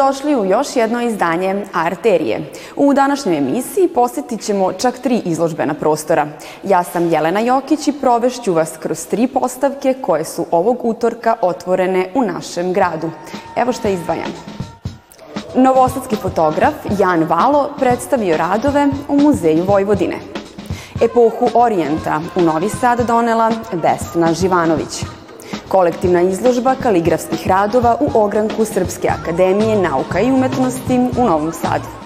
Dobrodošli u još jedno izdanje Arterije. U današnjoj emisiji posjetit ćemo čak tri izložbena prostora. Ja sam Jelena Jokić i provešću vas kroz tri postavke koje su ovog utorka otvorene u našem gradu. Evo šta izdvajam. Novosadski fotograf Jan Valo predstavio radove u Muzeju Vojvodine. Epohu Orijenta u Novi Sad donela Vesna Živanović. Kolektivna izložba kaligrafskih radova u ogranku Srpske akademije nauka i umetnosti u Novom Sadu.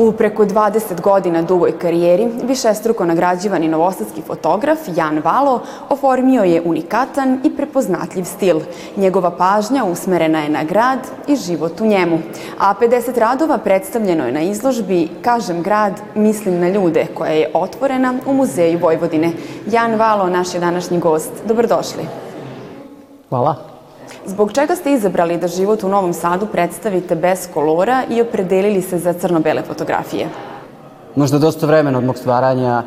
U preko 20 godina dugoj karijeri, višestruko nagrađivani novosadski fotograf Jan Valo oformio je unikatan i prepoznatljiv stil. Njegova pažnja usmerena je na grad i život u njemu. A 50 radova predstavljeno je na izložbi Kažem grad, mislim na ljude, koja je otvorena u Muzeju Vojvodine. Jan Valo, naš je današnji gost. Dobrodošli. Hvala. Zbog čega ste izabrali da život u Novom Sadu predstavite bez kolora i opredelili se za crno-bele fotografije? Možda dosta vremena od mog stvaranja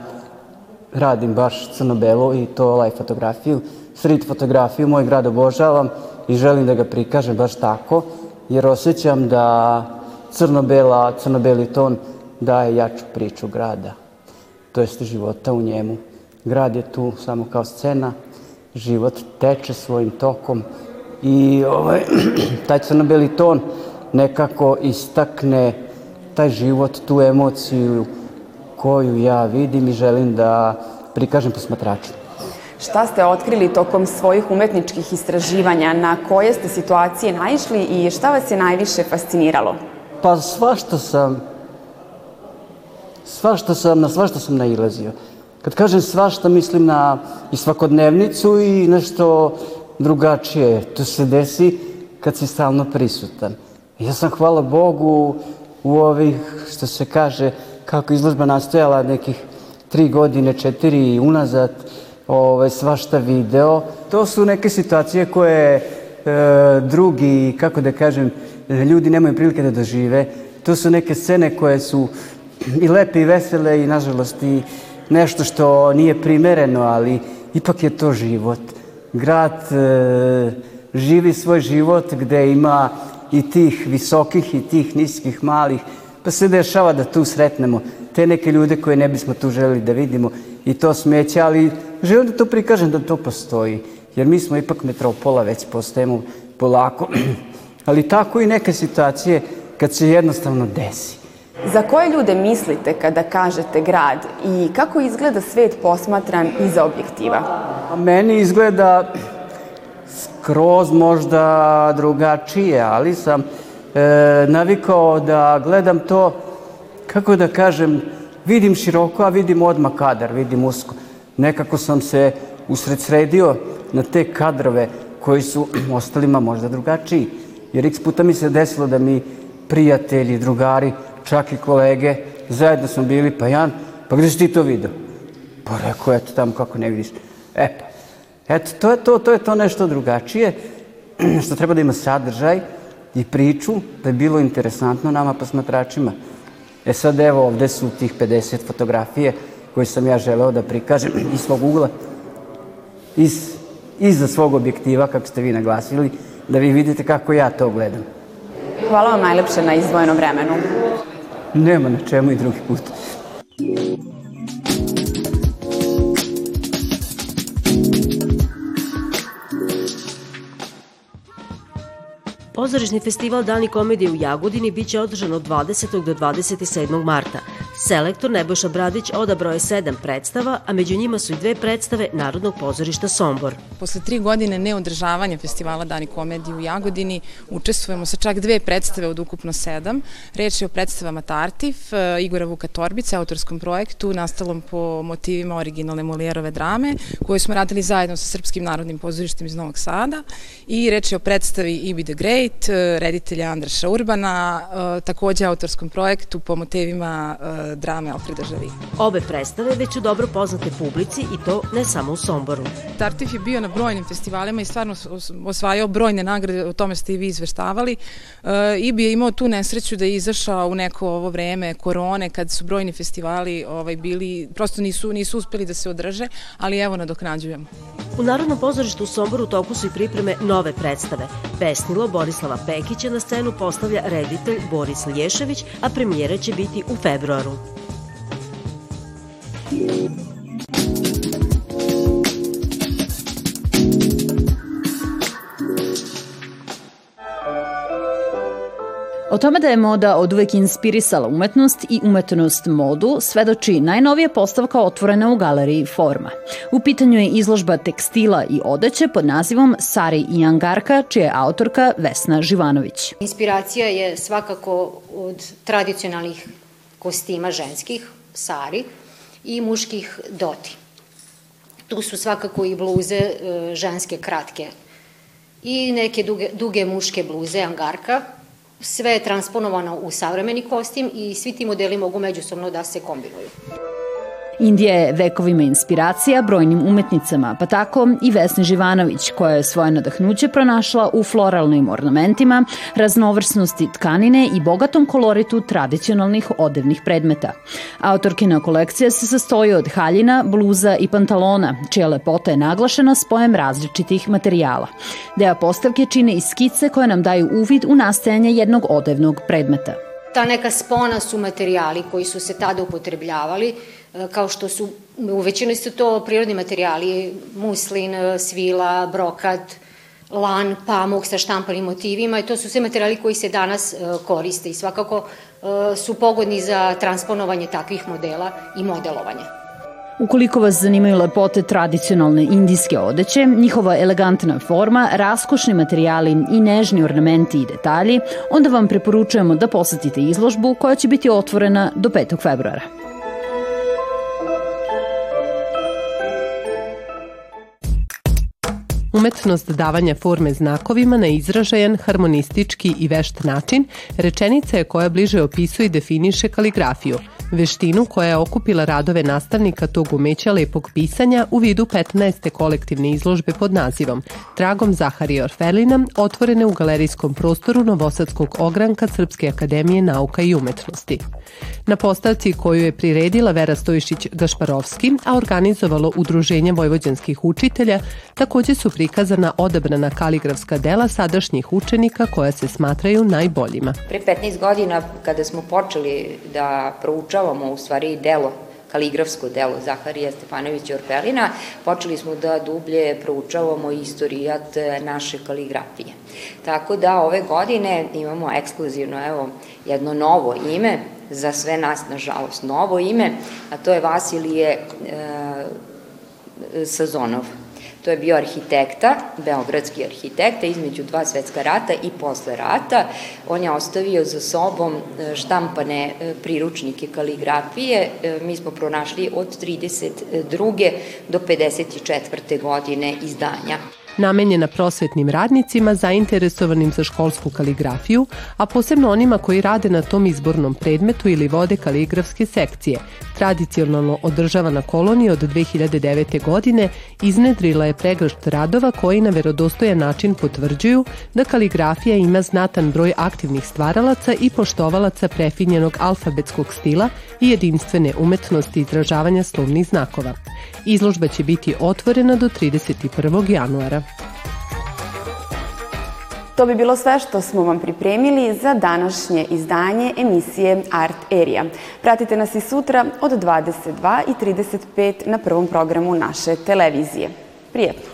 radim baš crno-belo i to live fotografiju. Street fotografiju moj grad obožavam i želim da ga prikažem baš tako, jer osjećam da crno-bela, crno-beli ton daje jaču priču grada, to jest života u njemu. Grad je tu samo kao scena, život teče svojim tokom, i ovaj, taj crno-beli ton nekako istakne taj život, tu emociju koju ja vidim i želim da prikažem posmatračima. Šta ste otkrili tokom svojih umetničkih istraživanja? Na koje ste situacije naišli i šta vas je najviše fasciniralo? Pa svašta sam, svašta sam, na svašta sam nailazio. Kad kažem svašta, mislim na i svakodnevnicu i nešto drugačije. To se desi kad si stalno prisutan. Ja sam, hvala Bogu, u ovih, što se kaže, kako izložba nastojala nekih tri godine, četiri unazad, ovaj, svašta video. To su neke situacije koje e, drugi, kako da kažem, ljudi nemaju prilike da dožive. To su neke scene koje su i lepe i vesele i, nažalost, i nešto što nije primereno, ali ipak je to život grad e, živi svoj život gde ima i tih visokih i tih niskih malih, pa se dešava da tu sretnemo te neke ljude koje ne bismo tu želeli da vidimo i to smeće, ali želim da to prikažem da to postoji, jer mi smo ipak metropola, već postajemo polako, ali tako i neke situacije kad se jednostavno desi. Za koje ljude mislite kada kažete grad i kako izgleda svet posmatran iza objektiva? Meni izgleda skroz možda drugačije, ali sam e, navikao da gledam to, kako da kažem, vidim široko, a vidim odmah kadar, vidim usko. Nekako sam se usred sredio na te kadrove koji su ostalima možda drugačiji. Jer x puta mi se desilo da mi prijatelji, drugari čak i kolege, zajedno smo bili, pa Jan, pa gde si ti to video? Pa rekao, eto tamo kako ne vidiš. E pa, eto, to je to, to je to nešto drugačije, što treba da ima sadržaj i priču, da je bilo interesantno nama posmatračima. E sad evo, ovde su tih 50 fotografije koje sam ja želeo da prikažem iz svog ugla, iz, iza svog objektiva, kako ste vi naglasili, da vi vidite kako ja to gledam. Hvala vam najlepše na izdvojenom vremenu. Nema na čemu i drugi put. Pozorišni festival Dani komedije u Jagodini biće održan od 20. do 27. marta. Selektor Nebojša Bradić odabrao je sedam predstava, a među njima su i dve predstave Narodnog pozorišta Sombor. Posle tri godine neodržavanja festivala Dani komedije u Jagodini učestvujemo sa čak dve predstave od ukupno sedam. Reč je o predstavama Tartif, e, Igora Vuka Torbice, autorskom projektu nastalom po motivima originalne Molijerove drame, koju smo radili zajedno sa Srpskim narodnim pozorištem iz Novog Sada. I reč je o predstavi Ibi the Great, e, reditelja Andraša Urbana, e, takođe autorskom projektu po motivima drame Alfreda Žavi. Obe predstave već su dobro poznate publici i to ne samo u Somboru. Tartif je bio na brojnim festivalima i stvarno osvajao brojne nagrade, o tome ste i vi izveštavali. E, IBI je imao tu nesreću da je izašao u neko ovo vreme korone, kad su brojni festivali ovaj, bili, prosto nisu, nisu uspeli da se održe, ali evo nadoknađujemo. U Narodnom pozorištu u Somboru u toku su i pripreme nove predstave. Pesnilo Borislava Pekića na scenu postavlja reditelj Boris Lješević, a premijera će biti u februaru. O tome da je moda od uvek inspirisala umetnost i umetnost modu svedoči najnovija postavka otvorena u galeriji Forma. U pitanju je izložba tekstila i odeće pod nazivom Sari i Angarka, čija je autorka Vesna Živanović. Inspiracija je svakako od tradicionalnih kostima ženskih, sari, i muških doti. Tu su svakako i bluze e, ženske kratke i neke duge, duge muške bluze, angarka, sve je transponovano u savremeni kostim i svi ti modeli mogu međusobno da se kombinuju. Indija je vekovima inspiracija brojnim umetnicama, pa tako i Vesni Živanović, koja je svoje nadahnuće pronašla u floralnim ornamentima, raznovrsnosti tkanine i bogatom koloritu tradicionalnih odevnih predmeta. Autorkina kolekcija se sastoji od haljina, bluza i pantalona, čija lepota je naglašena spojem različitih materijala. Deo postavke čine i skice koje nam daju uvid u nastajanje jednog odevnog predmeta. Ta neka spona su materijali koji su se tada upotrebljavali, kao što su, u većini su to prirodni materijali, muslin, e, svila, brokat, lan, pamuk sa štampanim motivima i to su sve materijali koji se danas e, koriste i svakako su pogodni za transponovanje takvih modela i modelovanje. Ukoliko vas zanimaju lepote tradicionalne indijske odeće, njihova elegantna forma, raskošni materijali i nežni ornamenti i detalji, onda vam preporučujemo da posetite izložbu koja će biti otvorena do 5. februara. Umetnost davanja forme znakovima na izražajan, harmonistički i vešt način, rečenica je koja bliže opisuje i definiše kaligrafiju – veštinu koja je okupila radove nastavnika tog umeća lepog pisanja u vidu 15. kolektivne izložbe pod nazivom Tragom Zaharija Orfelina, otvorene u galerijskom prostoru Novosadskog ogranka Srpske akademije nauka i umetnosti. Na postavci koju je priredila Vera Stojišić-Gašparovski, a organizovalo Udruženje vojvođanskih učitelja, takođe su prikazana odabrana kaligrafska dela sadašnjih učenika koja se smatraju najboljima. Pre 15 godina kada smo počeli da proučavamo u stvari delo kaligrafsko delo Zaharija Stefanovića Orpelina, počeli smo da dublje proučavamo istorijat naše kaligrafije. Tako da ove godine imamo ekskluzivno evo, jedno novo ime, za sve nas nažalost novo ime, a to je Vasilije e, Sazonov. To je bio arhitekta, beogradski arhitekta, između dva svetska rata i posle rata. On je ostavio za sobom e, štampane e, priručnike kaligrafije. E, mi smo pronašli od 32. do 54. godine izdanja namenjena prosvetnim radnicima zainteresovanim za školsku kaligrafiju, a posebno onima koji rade na tom izbornom predmetu ili vode kaligrafske sekcije. Tradicionalno održavana kolonija od 2009. godine iznedrila je pregršt radova koji na verodostojan način potvrđuju da kaligrafija ima znatan broj aktivnih stvaralaca i poštovalaca prefinjenog alfabetskog stila i jedinstvene umetnosti izražavanja slovnih znakova. Izložba će biti otvorena do 31. januara. To bi bilo sve što smo vam pripremili za današnje izdanje emisije Art Area. Pratite nas i sutra od 22 i 35 na prvom programu naše televizije. Prijetno!